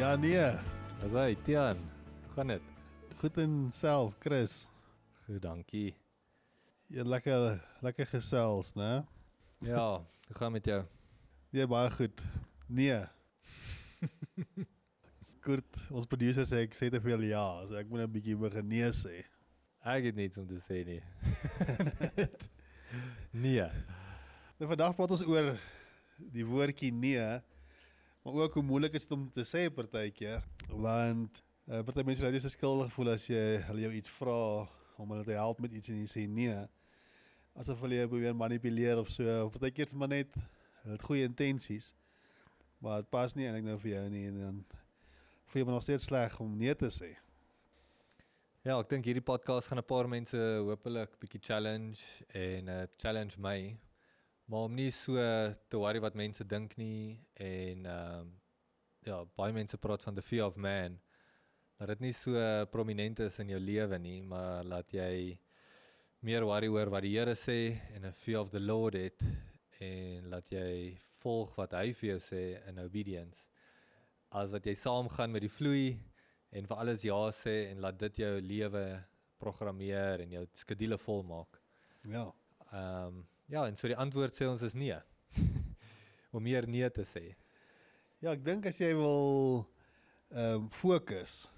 Ja nee. As hy Tian, gaan dit? Goed en self, Chris. Goed, dankie. Jy lekker lekker gesels, né? Ja, hoe gaan met jou? Nee, baie goed. Nee. Kurt, ons producer sê ek sê te veel ja, so ek moet 'n bietjie begin nee sê. Ek het niks om te sê nie. nee. Nou vandag praat ons oor die woordjie nee, maar ook hoe moeilik is dit om te sê partykeer, want uh, party mense raak jy skuldig voel as jy hulle jou iets vra om hulle te help met iets en jy sê nee. Asof hulle jou probeer manipuleer of so. Of partykeer is maar net hulle het goeie intensies, maar dit pas nie eintlik nou vir jou nie en dan voel jy maar nog steeds sleg om nee te sê. Ja, ek dink hierdie podcast gaan 'n paar mense hopelik bietjie challenge en uh, challenge my. Maar om nie so te worry wat mense dink nie en ehm um, ja, baie mense praat van the fear of man. Dat dit nie so prominent is in jou lewe nie, maar laat jy meer worry oor wat die Here sê en 'n fear of the Lord het en laat jy volg wat hy vir jou sê in obedience. As wat jy saamgaan met die vloei en vir alles ja sê en laat dit jou lewe programmeer en jou skedule volmaak. Ja. Ehm um, ja, en so die antwoord sê ons is nee. Om meer nee te sê. Ja, ek dink as jy wil ehm um, fokus,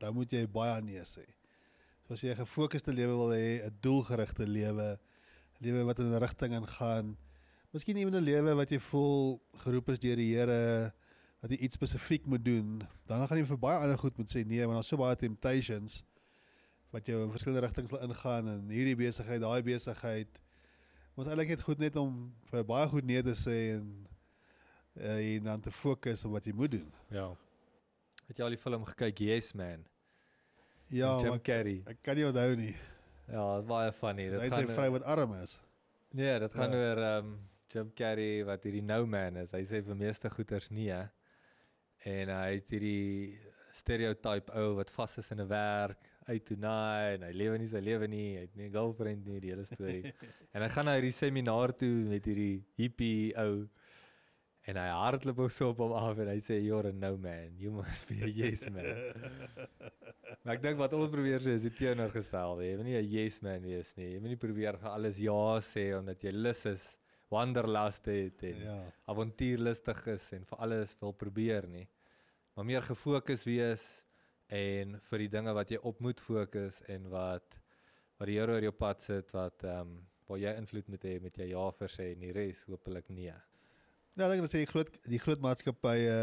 dan moet jy baie nee sê. So as jy 'n gefokusde lewe wil hê, 'n doelgerigte lewe, 'n lewe wat in 'n rigting ingaan, miskien nie 'n lewe wat jy voel geroep is deur die Here dat jy iets spesifiek moet doen, dan gaan jy vir baie ander goed moet sê nee, want daar's so baie temptations wat jou in verskillende rigtings wil ingaan en hierdie besigheid, daai besigheid. Ons eintlik net goed net om vir baie goed nee te sê en uh, en dan te fokus op wat jy moet doen. Ja. Het jy al die film gekyk Yes Man? Ja, Jim Carrey. ek kan nie onthou nie. Ja, dit is baie funny. Dit Dit hy sê gaan vrou wat arm is. Nee, dit gaan Ja. oor ehm um, Jim Carrey wat hierdie no man is. Hy sê vir meeste goeters nee. En hy het hierdie stereotype ou wat vas is in 'n werk, uit toe naai en hy lewe nie sy lewe nie, hy het nie 'n girlfriend nie, die hele storie. en hy gaan na hierdie seminar toe met hierdie hippie ou en hy hardloop ook so op hom af en hy sê you're a no man, you must be a yes man. maar ek dink wat ons probeer sê is die teenoorgestelde. Jy moet nie 'n yes man wees nie. Jy moet nie probeer vir alles ja sê omdat jy lus is, wanderlust het en Ja. avontuurlustig is en vir alles wil probeer nie. Maar meer gefokus wees en vir die dinge wat jy op moet fokus en wat wat die Here oor jou pad sit wat ehm um, waar jy invloed moet hê met jou ja versê en die res hopelik nee. Ja, ek dink dat sê die groot die groot maatskappye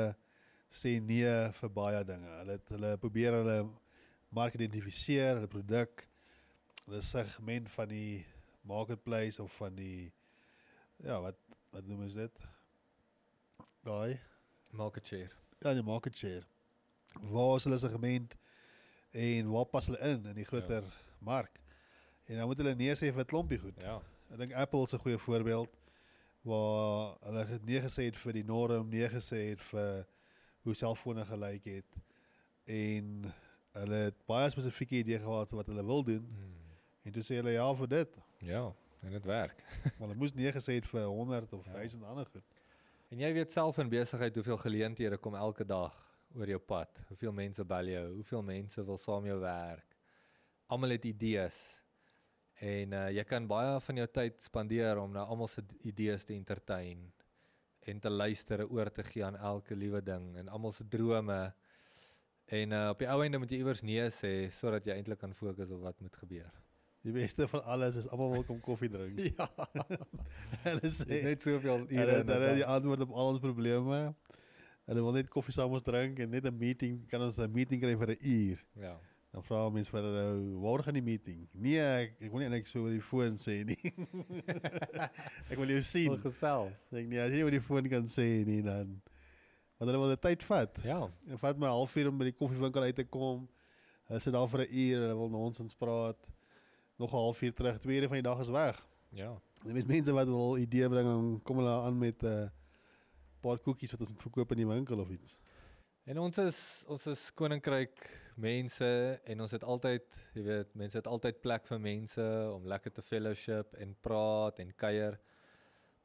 sê nee vir baie dinge. Hulle het, hulle probeer hulle mark identifiseer, hulle produk, hulle segment van die marketplace of van die ja, wat wat noem ons dit? Daai Maak dit share. ja, die market share. Waar is hulle segment en waar pas hulle in in die groter ja. mark? En dan moet hulle nee sê vir 'n klompie goed. Ja. Ek dink Apple is 'n goeie voorbeeld waar hulle nee gesê het vir die norm, nee gesê het vir hoe selfone gelyk het en hulle het baie spesifieke idee gehad wat hulle wil doen Hmm. en toe sê hulle ja vir dit. Ja, en dit werk. Maar hulle moes nee gesê het vir 100 of Ja. 1000 ander goed. En jy weet self in besigheid hoeveel geleenthede kom elke dag oor jou pad. Hoeveel mense bel jou, hoeveel mense wil saam jou werk. Almal het idees. En uh, jy kan baie van jou tyd spandeer om na almal se idees te entertain en te luister en oor te gee aan elke liewe ding en almal se drome. En uh, op die ou einde moet jy iewers nee sê sodat jy eintlik kan fokus op wat moet gebeur. Die beste van alles is almal wil kom koffie drink. Ja, hulle sê net soveel ure. hulle in 'n hulle die dag. antwoord op al ons probleme. Hulle wil net koffie saam ons drink en net 'n meeting, kan ons 'n meeting kry vir 'n uur. Ja. Dan vra mense vir hulle nou, "Waar gaan die meeting?" Nee, ek, ek wil nie eintlik so oor die foon sê nie. ek wil jou Wil sien. gesels. Sê ek nee, as jy nie oor die foon kan sê nie dan want hulle wil die tyd vat. Ja. En vat my 'n halfuur om by die koffiewinkel uit te kom. Hulle sit daar vir 'n uur, hulle wil nonsens praat. Nog 'n halfuur terug, twee ure van die dag is weg. Ja. En met mense wat wil idee bring, dan kom hulle aan met 'n uh, paar koekies wat ons moet verkoop in die winkel of iets. En ons is ons is koninkryk mense en ons het altyd, jy weet, mense het altyd plek vir mense om lekker te fellowship en praat en kuier.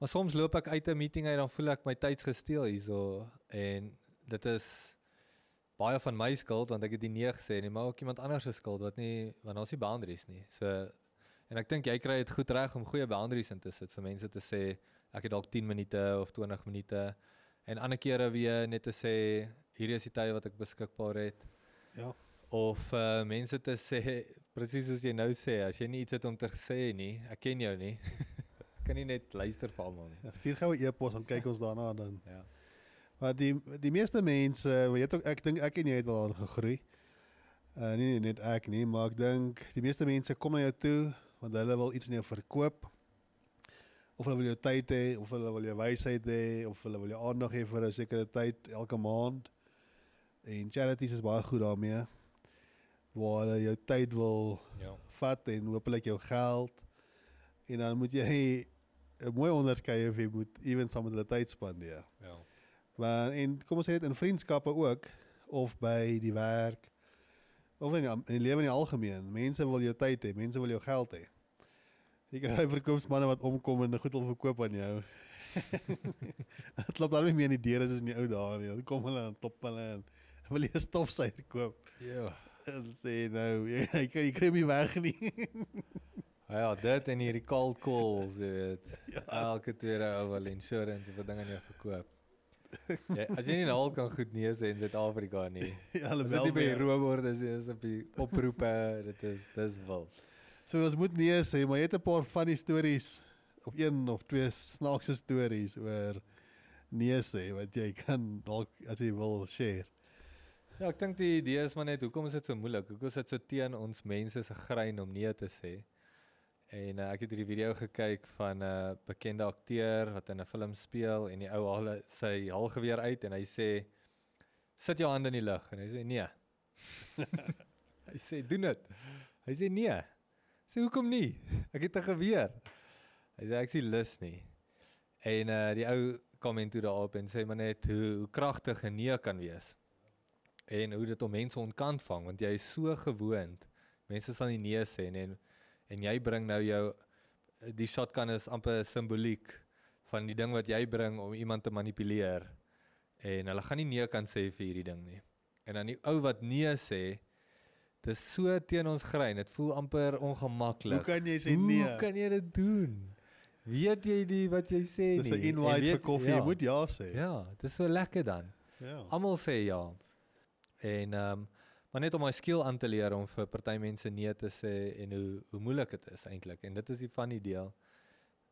Maar soms loop ek uit 'n meeting uit dan voel ek my tyds gesteel hierso en dit is baie van my skuld want ek het die nee gesê nie, maar ook iemand anders se skuld wat nie want ons nie boundaries nie. So en ek dink jy kry dit goed reg om goeie boundaries in te sit vir mense te sê ek het dalk 10 minute of 20 minute en ander kere weer net te sê hierdie is die tye wat ek beskikbaar het Ja. of uh, mense te sê presies soos jy nou sê as jy nie iets het om te sê nie, ek ken jou nie. kan nie net luister vir almal nie. Ja, stuur gou 'n e-pos en kyk ons daarna dan. Ja. Maar die die meeste mense, weet ook ek dink ek en jy het al aan gegroei. Uh nie net ek nie, maar ek dink die meeste mense kom na jou toe want hulle wil iets aan jou verkoop. Of hulle wil jou tyd hê, of hulle wil jou wysheid hê, of hulle wil jou aandag hê vir 'n sekere tyd elke maand. En charities is baie goed daarmee. Waar hulle jou tyd wil Ja. vat en hopelik jou geld. En dan moet jy 'n mooi onderskei of jy moet ewen saam met hulle tyd spandeer. Ja. Maar en kom ons sê dit in vriendskappe ook of by die werk of in die, in die lewe in die algemeen. Mense wil jou tyd hê, mense wil jou geld hê. Jy kry verkoopsmanne wat omkom en goed wil verkoop aan jou. Dit loop dan nie meer in die deure soos in die ou dae nie. Dan kom hulle en top hulle en wil jy 'n stofsuiger koop. Ja. En sê nou, jy, jy kry jy kry nie weg nie. Ja, dit en hierdie cold calls, jy weet. Ja. Elke tweede ou wil insurance of 'n ding aan jou verkoop. Ja, as jy nie nou al kan goed nee sê in Suid-Afrika nie. ja, hulle bel dit nie by roeborde is, is op die oproepe, dit is dis wild. So ons moet nee sê, maar jy het 'n paar funny stories of een of twee snaakse stories oor nee sê wat jy kan dalk as jy wil share. Ja, ek dink die idee is maar net hoekom is dit so moeilik? Hoekom is dit so teen ons mense se grein om nee te sê? En uh, ek het hierdie video gekyk van 'n uh, bekende akteur wat in 'n film speel en die ou haal sy halgeweer uit en hy sê sit jou hande in die lug en hy sê nee. hy sê doen dit. Hy sê nee. Sê hoekom nie? Ek het 'n geweer. Hy sê ek sien lus nie. En uh die ou kom toe daarop en sê maar net hoe, hoe kragtig 'n nee kan wees. En hoe dit om mense ontkant vang want jy is so gewoond. Mense sal nie nee sê nie en en jy bring nou jou die shotgun is amper simboliek van die ding wat jy bring om iemand te manipuleer. En hulle gaan nie nee kan sê vir hierdie ding nie. En dan die ou wat nee sê, dis so teen ons grein. Dit voel amper ongemaklik. Hoe kan jy sê Hoe nee? kan jy dit doen? Weet jy nie wat jy sê nie? Dis 'n invite vir koffie, ja, jy moet ja sê. Ja, dit is so lekker dan. Ja. Almal sê ja. En ehm um, maar net om my skill aan te leer om vir party mense nee te sê en hoe hoe moeilik dit is eintlik. En dit is die funny deel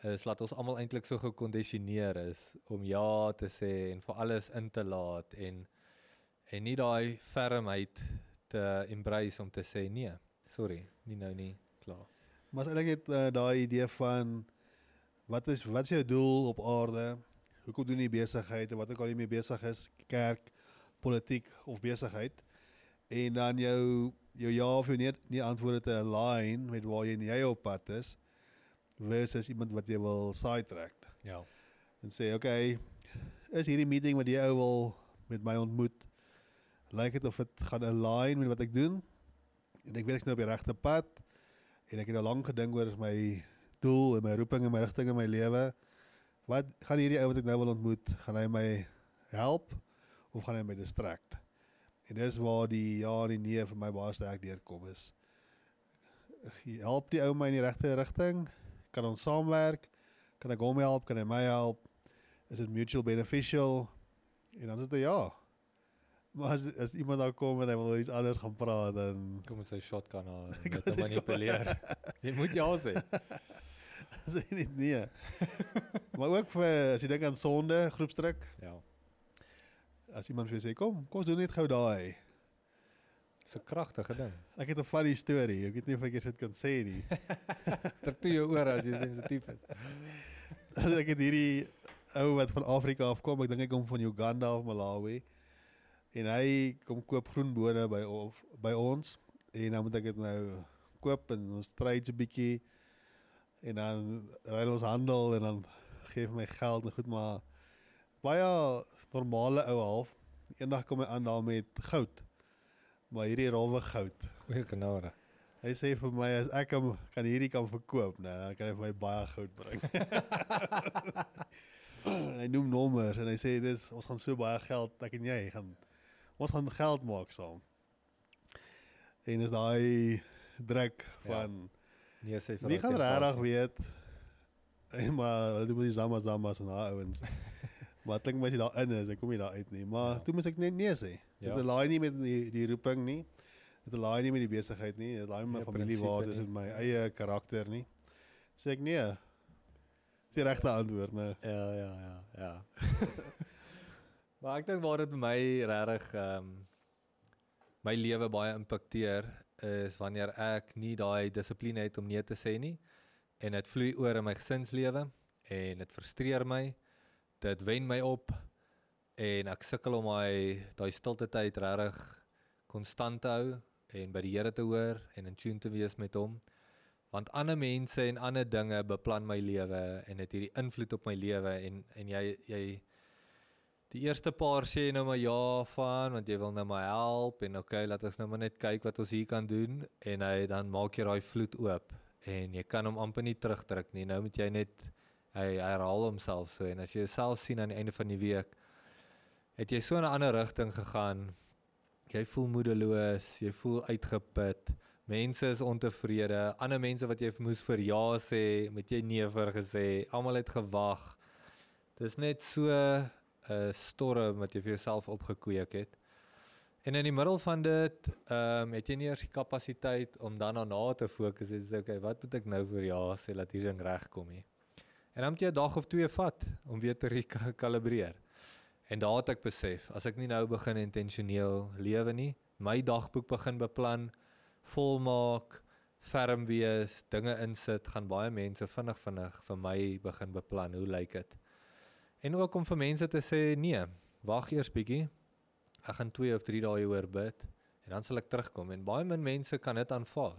is laat ons almal eintlik so gekondisioneer is om ja te sê en vir alles in te laat en en nie daai fermheid te embrace om te sê nee. Sorry, nie nou nie. Klaar. Maar as eintlik het uh, daai idee van wat is wat is jou doel op aarde? Hoekom doen jy besigheid en wat ook al jy mee besig is, kerk, politiek of besigheid? En dan jou jou ja of jou nee, nee antwoorde te align met waar jy jy op pad is versus iemand wat jy wil sidetrack Ja. en sê okay, is hierdie meeting wat jy ou wil met my ontmoet lyk dit of dit gaan align met wat ek doen. En ek weet ek's nou op die regte pad. En ek het al lank gedink oor my doel en my roeping en my rigting in my lewe. Wat gaan hierdie ou wat ek nou wil ontmoet gaan hy my help of gaan hy my distract? En dis waar die ja en die nee vir my baie sterk deurkom is. Help die ou my in die regte rigting. Kan ons saamwerk? Kan ek hom help? Kan hy my help? Is dit mutual beneficial? En dan is dit ja maar as as iemand daar kom en hy wil oor iets anders gaan praat dan Kom met sy en Kom dit met manipuleer. jy moet ja sê. sê jy net nee maar ook vir as jy dink aan sonde groepsdruk Ja. as iemand vir jou sê kom kom ons doen net gou daai Dis 'n kragtige ding. ek het 'n funny storie ek weet nie of ek dit kan sê nie Trek toe jou oor as jy sensitief is. ek het hierdie ou wat van Afrika af kom ek dink hy kom van Uganda of Malawi en hy kom koop groenbone by of, by ons en dan moet ek dit nou koop en ons trade 'n bietjie en dan ry ons handel en dan gee hy my geld en goed maar baie normale ou half. Eendag kom hy aan daar met goud maar hierdie rowwe goud. Goeie genade. hy sê vir my as ek hom kan hierdie kan verkoop nou dan kan hy vir my baie goud bring. Hy noem nommers en hy sê dis ons gaan so baie geld ek en jy gaan Ons gaan geld maak saam. En is daai druk Ja. van Nee, sê vir wie gaan regtig weet en maar hulle doen met die zama zamas en daai ouens. maar ek dink mens jy daarin is, ek kom nie daar uit nie. Maar Ja. ja. toe moet ek net nee sê. Ja. Dit laai nie met die die roeping nie. Dit laai nie met die besigheid nie. Dit laai met my Nee, familiewaardes principe en my nie. eie karakter nie. Sê ek nee. Dis die regte antwoord, nee. Ja, ja, ja, ja. maar ek dink waar dit my regtig ehm um, my lewe baie impakteer is wanneer ek nie daai dissipline het om nee te sê nie en dit vloei oor in my gesinslewe en dit frustreer my. Dit wen my op en ek sukkel om my daai stilte tyd regtig konstant te hou en by die Here te hoor en in tune te wees met hom want ander mense en ander dinge beplan my lewe en het hierdie invloed op my lewe en en jy jy die eerste paar sê nou maar ja van want jy wil nou maar help en okay laat ons nou maar net kyk wat ons hier kan doen en hy dan maak jy daai vloed oop en jy kan hom amper nie terugdruk nie nou moet jy net hy herhaal homself so en as jy jouself sien aan die einde van die week het jy so 'n ander rigting gegaan jy voel moedeloos jy voel uitgeput Mense is ontevrede. Ander mense wat jy moes vir ja sê, moet jy nee vir gesê. Almal het gewag. Dis net so 'n uh, storm wat jy vir jouself opgekweek het. En in die middel van dit, ehm um, het jy nie eers die kapasiteit om dan daarna te fokus en sê okay, wat moet ek nou vir ja sê dat hierdie ding regkom nie. En dan moet jy 'n dag of twee vat om weer te rekalibreer. En daar het ek besef, as ek nie nou begin intentioneel lewe nie, my dagboek begin beplan, volmaak, ferm wees, dinge insit, gaan baie mense vinnig vinnig vir my begin beplan. Hoe lyk dit? En ook om vir mense te sê nee, wag eers bietjie. Ek gaan 2 of 3 dae hieroor bid en dan sal ek terugkom en baie min mense kan dit aanvaar.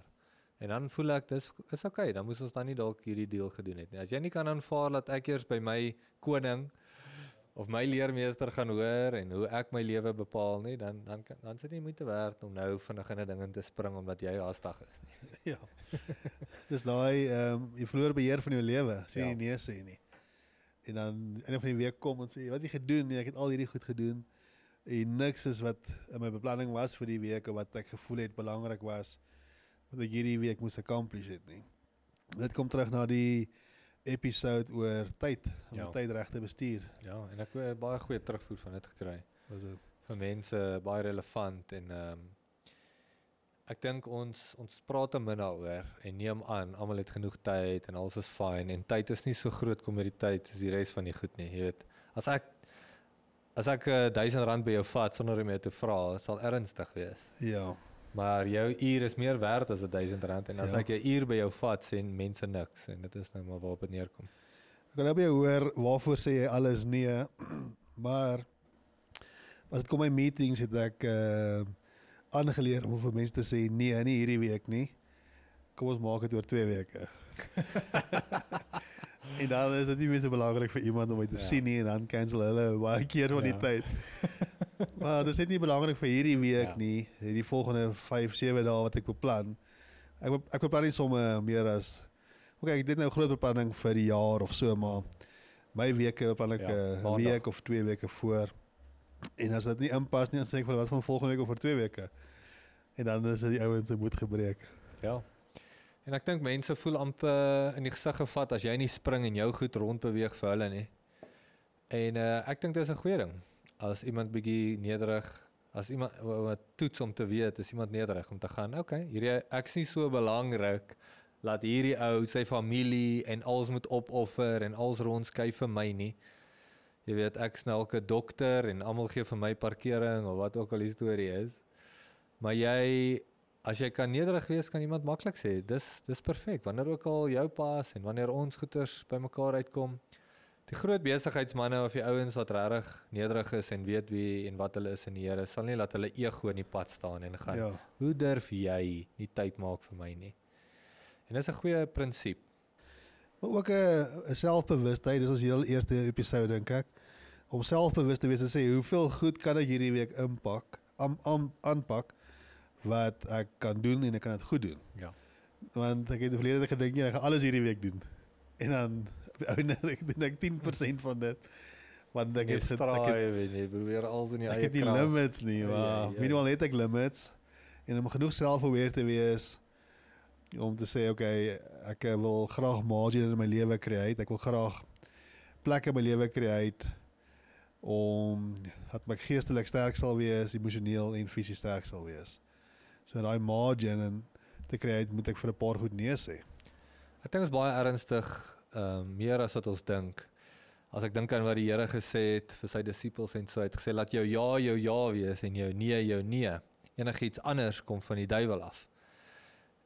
En dan voel ek dis is okay, dan moes ons dan nie dalk hierdie deel gedoen het nie. As jy nie kan aanvaar dat ek eers by my koning of my leermeester gaan hoor en hoe ek my lewe bepaal nie, dan dan kan- dan sit jy moeite werd om nou vinnig in 'n ding in te spring omdat jy haastig is nie. ja. Dis daai ehm um, jy verloor beheer van jou lewe as jy Ja. nie nee sê nie. En dan einde van die week kom en sê wat het jy gedoen? Nee, ek het al hierdie goed gedoen. En niks is wat in my beplanning was vir die week of wat ek gevoel het belangrik was wat ek hierdie week moes accomplish het nie. Dit kom terug na die episode oor tyd, om Ja. tyd reg te bestuur. Ja, en ek het baie goeie terugvoer van dit gekry. Was dit vir mense baie relevant en ehm um, ek dink ons ons praat te min daaroor en neem aan almal het genoeg tyd en alles is fyn en tyd is nie so groot kommoditeit as die res van die goed nie, jy weet. As ek as ek uh, 1000 rand by jou vat sonder om jou te vra, sal ernstig wees. Ja. Maar jou uur is meer werd as 1000 rand en as Ja. ek 'n uur by jou vat, sê mense niks en dit is nou maar waarop dit neerkom. Ek wil nou by jou hoor waarvoor sê jy alles nee, maar as dit kom by meetings het ek uh aangeleer om vir mense te sê nee, nie hierdie week nie. Kom ons maak dit oor 2 weke. en dan is dit nie meer so belangrik vir iemand om my te Ja. ja. sien nie en dan cancel hulle baie keer van die Ja. tyd. maar dit is net nie belangrik vir hierdie week Ja. ja. nie. Hierdie volgende 5, 7 dae wat ek beplan. Ek ek beplan nie sommer meer as Okay, ek het nou groot beplanning vir die jaar of so, maar my weke beplan ek Ja, 'n ja, week of 2 weke voor. En as dit nie inpas nie, dan sê ek vir wat van volgende week of vir 2 weke. En dan is dit die ouens se moed gebreek. Ja. En ek dink mense voel amper in die gesig gevat as jy nie spring en jou goed rondbeweeg vir hulle nie. En uh, ek dink dis 'n goeie ding. As iemand bietjie nederig, as iemand wat toets om te weet, is iemand nederig om te gaan, okay, hierdie ek's nie so belangrik laat hierdie ou sy familie en alles moet opoffer en alles rondskuif vir my nie. Jy weet ek's nou elke dokter en almal gee vir my parkering of wat ook al die storie is. Maar jy as jy kan nederig wees, kan iemand maklik sê dis dis perfek wanneer ook al jou pas en wanneer ons goeters bymekaar uitkom. Die groot besigheidsmense of die ouens wat regtig nederig is en weet wie en wat hulle is in die Here, sal nie laat hulle ego in die pad staan en gaan. Ja. Hoe durf jy nie tyd maak vir my nie? En dis 'n goeie prinsip. Maar ook 'n selfbewustheid, dis ons heel eerste episode dink ek. Om selfbewus te wees en sê hoeveel goed kan ek hierdie week impak, aan aan aanpak wat ek kan doen en ek kan dit goed doen. Ja. Want ek het verlede tyd gedink nee, ek gaan alles hierdie week doen. En dan ouene ek doen ek 10% van dit. Want ek het ek het, straai jy, probeer als in die ek eie het nie krag. limits nie, Ja, maar ja, ja. minimaal het ek limits en om genoeg selfaware te wees om te sê okay, ek wil graag margin in my lewe create. Ek wil graag plekke in my lewe create om dat my geestelik sterk sal wees, emosioneel en fisies sterk sal wees. So daai margin en te create moet ek vir 'n paar goed nee sê. Ek dink is baie ernstig, ehm um, meer as wat ons dink. As ek dink aan wat die Here gesê het vir sy disippels en so hy het gesê laat jou ja jou ja wees en jou nee jou nee. Enigiets anders kom van die duiwel af.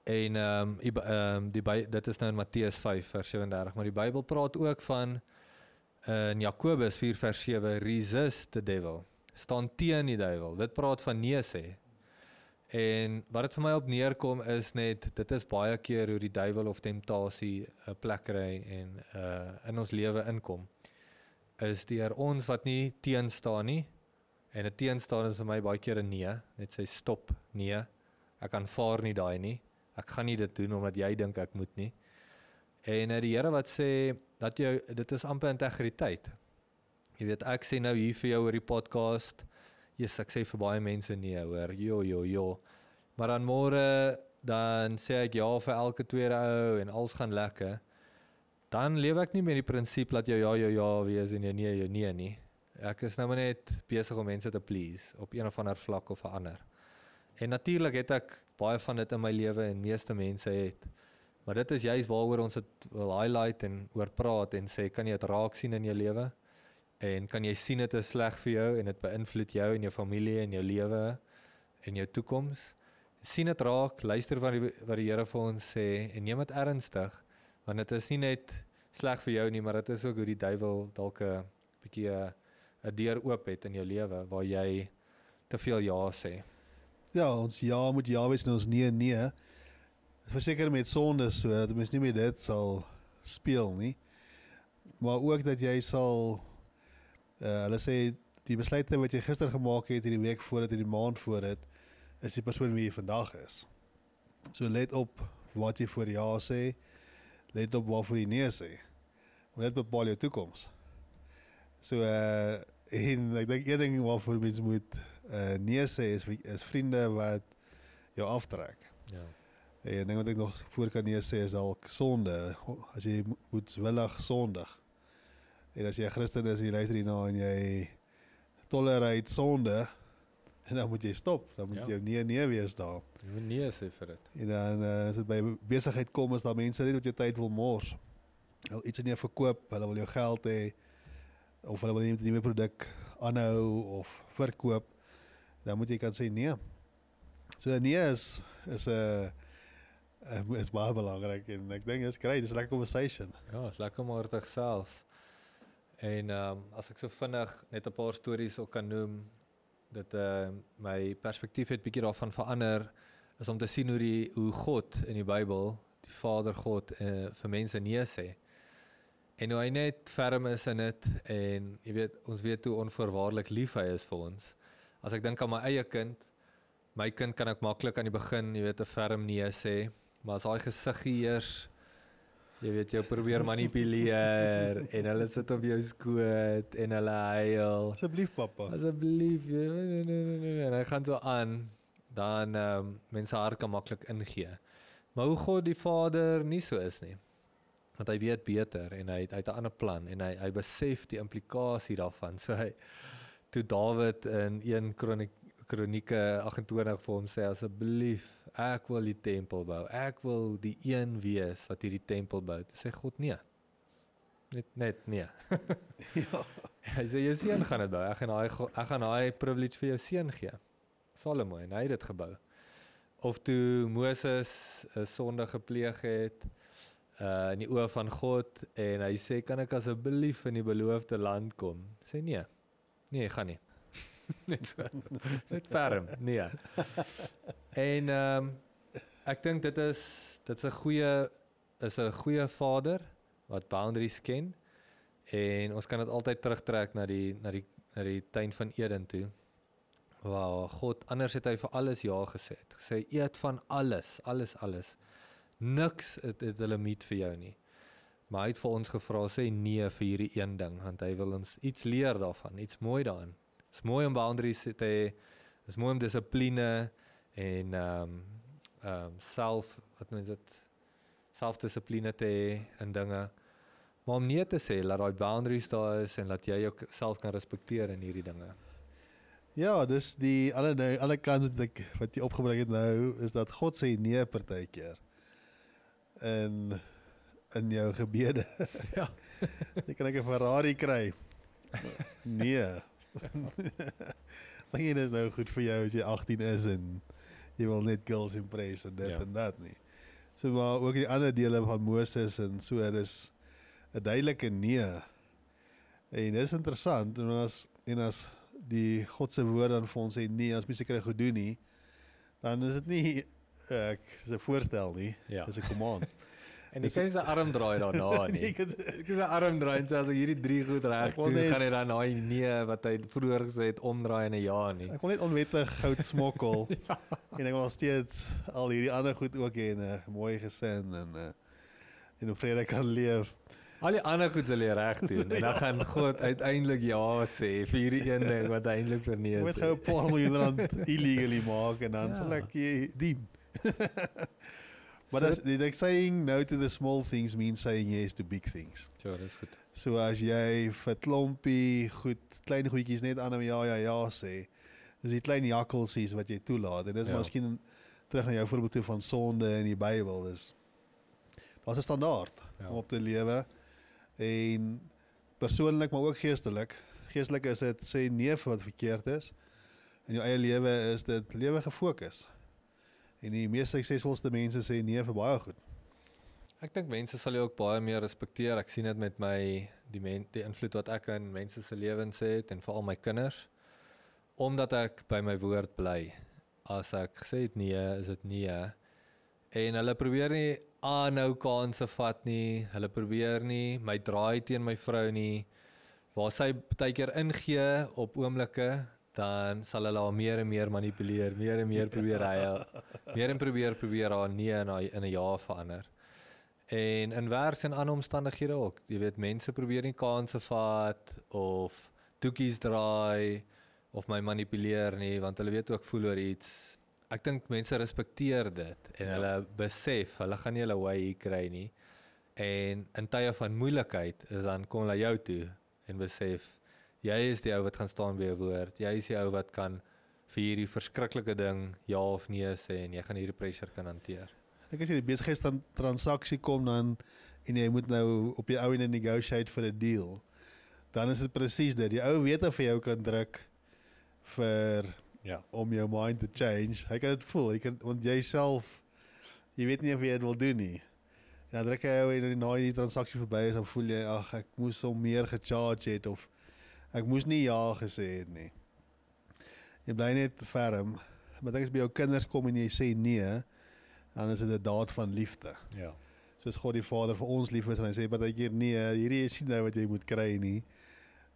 En ehm um, ehm um, die By- dit is nou in Matteus 5 vers 37, maar die Bybel praat ook van in Jakobus 4 vers 7 resist the devil. Staan teen die duiwel. Dit praat van nee sê. En wat dit vir my op neerkom is net dit is baie keer hoe die duiwel of temptasie 'n plek kry en uh in ons lewe inkom. Is deur ons wat nie teen staan nie. En 'n teenstaan is vir my baie keer 'n nee, net sê stop, nee. Ek aanvaar nie daai nie. Ek gaan nie dit doen omdat jy dink ek moet nie. En uh, die Here wat sê dat jy dit is amper integriteit. Jy weet ek sê nou hier vir jou oor die podcast Jesus, ek sê vir baie mense nee hoor. Jo jo jo. Maar dan môre dan sê ek ja vir elke tweede ou en alles gaan lekker. Dan leef ek nie met die prinsip dat jou ja jou ja wees en jou nee jou nee nie. Ek is nou maar net besig om mense te please op een of ander vlak of 'n ander. En natuurlik het ek baie van dit in my lewe en meeste mense het. Maar dit is juist waaroor ons dit wil highlight en oor praat en sê kan jy dit raak sien in jou lewe? En kan jy sien dit is sleg vir jou en dit beïnvloed jou en jou familie en jou lewe en jou toekoms? sien dit raak, luister wat die wat die Here vir ons sê en neem dit ernstig want dit is nie net sleg vir jou nie, maar dit is ook hoe die duiwel dalk 'n bietjie 'n deur oop het in jou lewe waar jy te veel ja sê. Ja, ons ja moet ja wees en ons nee nee. Verseker met sonde so dat mens nie meer dit sal speel nie. Maar ook dat jy sal uh hulle sê die besluite wat jy gister gemaak het, hierdie week voor dit, hierdie maand voor dit, is die persoon wie jy vandag is. So let op wat jy voor ja sê. Let op waarvoor jy nee sê. Want dit bepaal jou toekoms. So uh en ek dink een ding waarvoor mense moet uh nee sê is is vriende wat jou aftrek. Ja. En ding wat ek nog voor kan nee sê is dalk sonde. As jy mo- moedswillig sondig. En as jy 'n Christen is en jy luister hierna en jy tolereer sonde en dan moet jy stop. Dan moet Ja. jy nee nee wees daar. Jy moet nee sê vir dit. En dan uh, as dit by besigheid kom is daar mense net wat jou tyd wil mors. Hulle iets in jou verkoop, hulle wil jou geld hê of hulle wil net 'n nuwe produk aanhou of verkoop. Dan moet jy kan sê nee. So nee is is 'n uh, is baie belangrik en ek dink dit is great, dis 'n lekker conversation. Ja, is lekker om oor te gesels. En ehm um, as ek so vinnig net 'n paar stories ook kan noem dat uh my perspektief het bietjie daarvan verander is om te sien hoe die hoe God in die Bybel, die Vader God uh, vir mense nee sê. En hoe hy net ferm is in dit en jy weet ons weet hoe onvoorwaardelik lief hy is vir ons. As ek dink aan my eie kind, my kind kan ek maklik aan die begin, jy weet, 'n ferm nee sê, maar as daai gesiggie eers jy weet jy probeer manipuleer en hulle sit op jou skoot en hulle huil. Asseblief pappa. Asseblief, nee, nee, nee, nee, nee. en hy gaan so aan, dan ehm um, mense hart kan maklik ingee. Maar hoe God die Vader nie so is nie. Want hy weet beter en hy hy het 'n ander plan en hy hy besef die implikasie daarvan. So hy toe Dawid in 1 Kronik Kronieke 28 vir hom sê asseblief ek wil die tempel bou. Ek wil die een wees wat hierdie tempel bou. Toe sê God nee. Net net nee. ja. Hy sê jou seun gaan dit bou. Ek gaan daai ek gaan daai privilege vir jou seun gee. Salomo en hy het dit gebou. Of toe Moses 'n sonde gepleeg het uh in die oë van God en hy sê kan ek asseblief in die beloofde land kom? Sê nee. Nee, gaan nie. Net so. Net ferm. Nee. En ehm um, ek dink dit is dit's 'n goeie is 'n goeie vader wat boundaries ken en ons kan dit altyd terugtrek na die na die na die tuin van Eden toe. Waar God anders het hy vir alles ja gesê. Het gesê eet van alles, alles alles. Niks het, het 'n limiet vir jou nie. Maar hy het vir ons gevra sê nee vir hierdie een ding want hy wil ons iets leer daarvan, iets mooi daarin. Dit is mooi om boundaries te hê. Dit is mooi om dissipline en ehm um, ehm um, self wat mens dit selfdissipline te hê in dinge. Maar om nee te sê dat daai boundaries daar is en dat jy jouself kan respekteer in hierdie dinge. Ja, dis die alle nou alle kant wat ek wat jy opgebring het nou is dat God sê nee partykeer. En in jou gebede. Ja. jy kan ek 'n Ferrari kry. Nee. Dink jy dis nou goed vir jou as jy 18 is en jy wil net girls impress en dit Ja. en dat nie. So maar ook die ander dele van Moses en so dis 'n duidelike nee. En dis interessant en as en as die God se woord dan vir ons sê nee, as mens seker goed doen nie, dan is dit nie eh, ek dis 'n voorstel nie. Ja. Dis 'n command. En jy kan sy arm draai daarna nie. ek kan sy arm draai en sê as ek hierdie drie goed reg doen, net- gaan hy dan daai nee wat hy vroeër gesê het omdraai in 'n ja nie. Ek wil net onwettig goud smokkel. ja. En ek wil steeds al hierdie ander goed ook hê en 'n mooi gesin en uh, en op vrede kan leef. Al die ander goed sal jy reg doen en dan gaan God uiteindelik ja sê vir hierdie een ding wat eintlik nee moet sê. gou 'n paar miljoen rand illegally maak en dan Ja. sal ek jy dien. But as the like saying no to the small things means saying yes to big things. Ja, dis goed. So as jy vir klompie goed, klein goedjies net aan 'n ja ja ja sê. Dis die klein jakkalsies wat jy toelaat en dis Ja. miskien terug na jou voorbeeld toe van sonde in die Bybel dis daar's 'n standaard ja. om op te lewe en persoonlik maar ook geestelik. Geestelik is dit sê nee vir wat verkeerd is. In jou eie lewe is dit lewe gefokus. En die mees suksesvolste mense sê nee vir baie goed. Ek dink mense sal jou ook baie meer respekteer. Ek sien dit met my die men, die invloed wat ek in mense se lewens het en veral my kinders omdat ek by my woord bly. As ek gesê het nee, is dit nee. En hulle probeer nie aanhou kansse vat nie. Hulle probeer nie my draai teen my vrou nie. Waar sy baie keer ingee op oomblikke, dan sal hulle haar meer en meer manipuleer, meer en meer probeer hy meer en probeer probeer haar nee in haar- in 'n ja verander. En in werk en ander omstandighede ook. Jy weet mense probeer nie kansse vat of toekies draai of my manipuleer nie want hulle weet ook voel oor iets. Ek dink mense respekteer dit en Ja. ja. hulle besef hulle gaan nie hulle way hier kry nie. En in tye van moeilikheid is dan kom hulle jou toe en besef jy is die ou wat gaan staan by jou woord. Jy is die ou wat kan vir hierdie verskriklike ding ja of nee sê en jy gaan hierdie pressure kan hanteer. Ek as jy die besigheid transaksie kom dan en jy moet nou op jou ou en negotiate vir 'n deal. Dan is dit presies dit. Die ou weet of hy jou kan druk vir Ja. om jou mind te change. Hy kan dit voel. Hy kan want jy self jy weet nie of jy dit wil doen nie. En dan druk hy jou en na die transaksie verby is dan voel jy ag ek moes hom meer gecharge het of ek moes nie ja gesê het nie. Jy bly net ferm. Maar dit is by jou kinders kom en jy sê nee, dan is dit 'n daad van liefde. Ja. Soos God die Vader vir ons lief is en hy sê partykeer nee, hierdie is nie nou wat jy moet kry nie.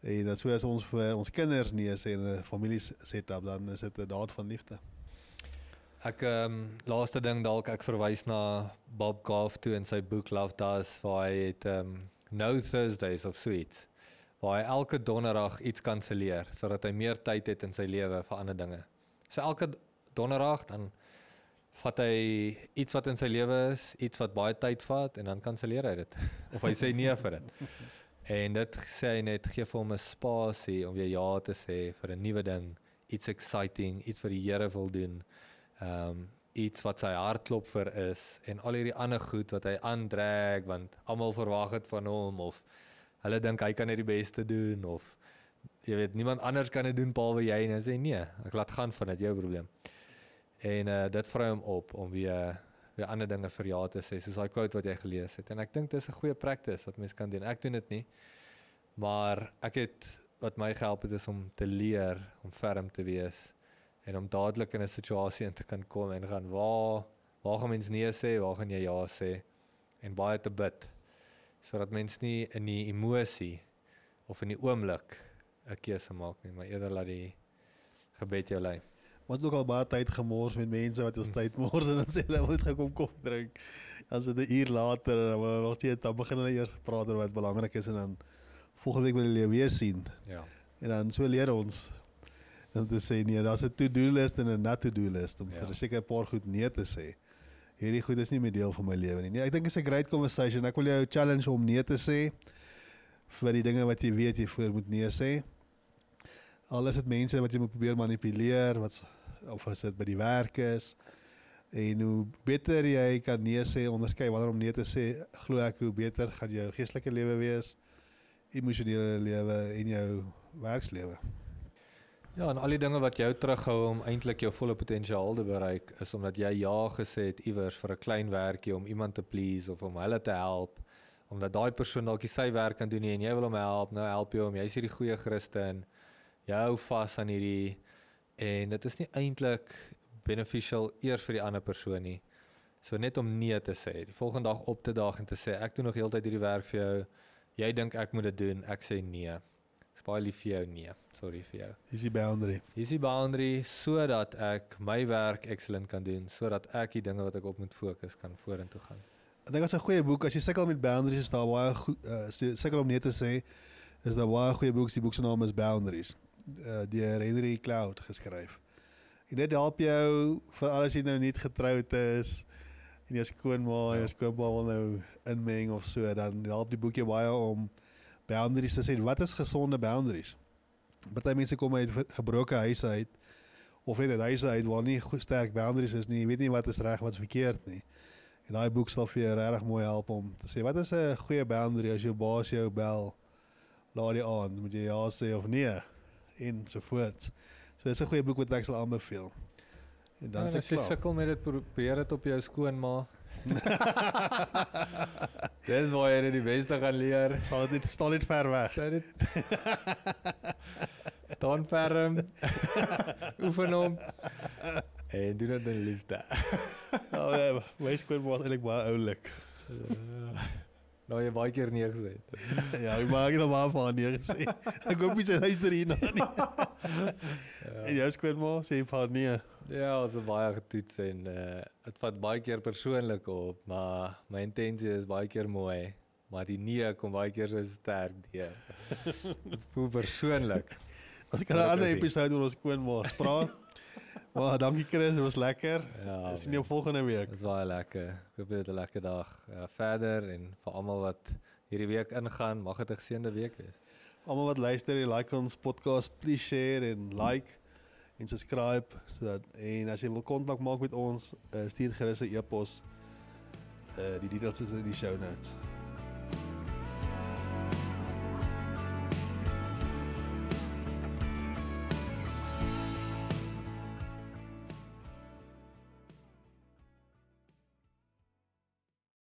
En dat so as ons vir ons kinders nee sê in 'n familie setup dan is dit 'n daad van liefde. Ek ehm um, laaste ding dalk ek verwys na Bob Goff toe in sy boek Love Does waar hy het ehm um, No Thursdays of Sweets waar hy elke donderdag iets kanselleer sodat hy meer tyd het in sy lewe vir ander dinge. So elke donderdag dan vat hy iets wat in sy lewe is, iets wat baie tyd vat en dan kanselleer hy dit of hy sê nee vir dit. En dit sê hy net gee vir hom 'n spasie om weer ja te sê vir 'n nuwe ding, iets exciting, iets wat die Here wil doen. Ehm um, iets wat sy hartklop vir is en al hierdie ander goed wat hy aandreg want almal verwag dit van hom of hulle dink hy kan dit die beste doen of jy weet niemand anders kan dit doen behalwe jy en hy sê nee, ek laat gaan van dit jou probleem. En uh dit vra hom op om weer weer ander dinge vir ja te sê soos daai quote wat jy gelees het en ek dink dis 'n goeie practice wat mens kan doen. Ek doen dit nie. Maar ek het wat my gehelp het is om te leer om ferm te wees en om dadelik in 'n situasie in te kan kom en gaan waar waar gaan mens nee sê, waar gaan jy ja sê en baie te bid sodat mens nie in die emosie of in die oomblik 'n keuse maak nie, maar eerder laat die gebed jou lei. Ons het ook al baie tyd gemors met mense wat ons Hm. tyd mors en dan sê hulle wil net gou kom koffie drink. Dan sit 'n uur later en dan wil nog steeds dan begin hulle eers praat oor wat belangrik is en dan volgende week wil hulle weer sien. Ja. En dan so leer ons om te sê nee, daar's 'n to-do list en 'n not to-do list om ja. seker 'n paar goed nee te sê. Hierdie goed is nie meer deel van my lewe nie. Nee, ek dink dit is 'n great conversation. Ek wil jou challenge om nee te sê vir die dinge wat jy weet jy voor moet nee sê. Al is dit mense wat jy moet probeer manipuleer, wat of as dit by die werk is. En hoe beter jy kan nee sê, onderskei wanneer om nee te sê, glo ek hoe beter gaan jou geestelike lewe wees, emosionele lewe en jou werkslewe. Ja, en al die dinge wat jou terughou om eintlik jou volle potensiaal te bereik is omdat jy ja gesê het iewers vir 'n klein werkie om iemand te please of om hulle te help omdat daai persoon dalk nie sy werk kan doen nie en jy wil hom help, nou help jy hom. Jy's hierdie goeie Christen. Jy hou vas aan hierdie en dit is nie eintlik beneficial eers vir die ander persoon nie. So net om nee te sê, die volgende dag op te daag en te sê ek doen nog heeltyd hierdie werk vir jou. Jy dink ek moet dit doen, ek sê nee. Ek's baie lief vir jou, nee. Sorry vir jou. Dis die boundary. Hier is die boundary sodat ek my werk excellent kan doen, sodat ek die dinge wat ek op moet fokus kan vorentoe gaan. Ek dink dit is 'n goeie boek as jy sukkel met boundaries is daar baie goed uh, sukkel om nee te sê is daar baie goeie boeke. Die boek se naam is Boundaries. Uh, deur Henry Cloud geskryf. En dit help jou vir alles jy nou nie getroud is en jy skoonma en Ja. jou skoonpa wil nou inmeng of so, dan help die boek jou baie om boundaries te sê. Wat is gesonde boundaries? Party mense kom uit gebroke huise uit of net uit huise uit waar nie sterk boundaries is nie. Jy weet nie wat is reg, wat is verkeerd nie. En daai boek sal vir jou regtig mooi help om te sê wat is 'n goeie boundary as jou baas jou bel laat jy aan, moet jy ja sê of nee en so voort. So dis 'n goeie boek wat ek sal aanbeveel. En dan Dan sê as jy sukkel met dit probeer dit op jou skoonma. Dis waar jy die beste gaan leer. Staan dit staan dit ver weg. Staan dit staan ferm. Oefen hom. En doen dit in liefde. Ja, nee, my skoonma was eintlik baie oulik. Nou jy baie keer nee gesê het. ja, ek maak dit maar van nee gesê. Ek hoop jy sê luister hierna nie. En jou skoonma sê van nee. Ja, ons het baie getoets en uh dit vat baie keer persoonlik op, maar my intensie is baie keer mooi, maar die nee kom baie keer so sterk deur. Dit voel persoonlik. As ek 'n ander episode oor ons skoonma spraak. Maar dankie Chris, dit was lekker. Ja. Sien jou volgende week. Dit was baie lekker. Ek hoop jy het 'n lekker dag uh, verder en vir almal wat hierdie week ingaan, mag dit 'n geseënde week wees. Almal wat luister en like ons podcast, please share en like en subscribe sodat en as jy wil kontak maak met ons, uh, stuur gerus 'n e-pos. Uh die details is in die show notes.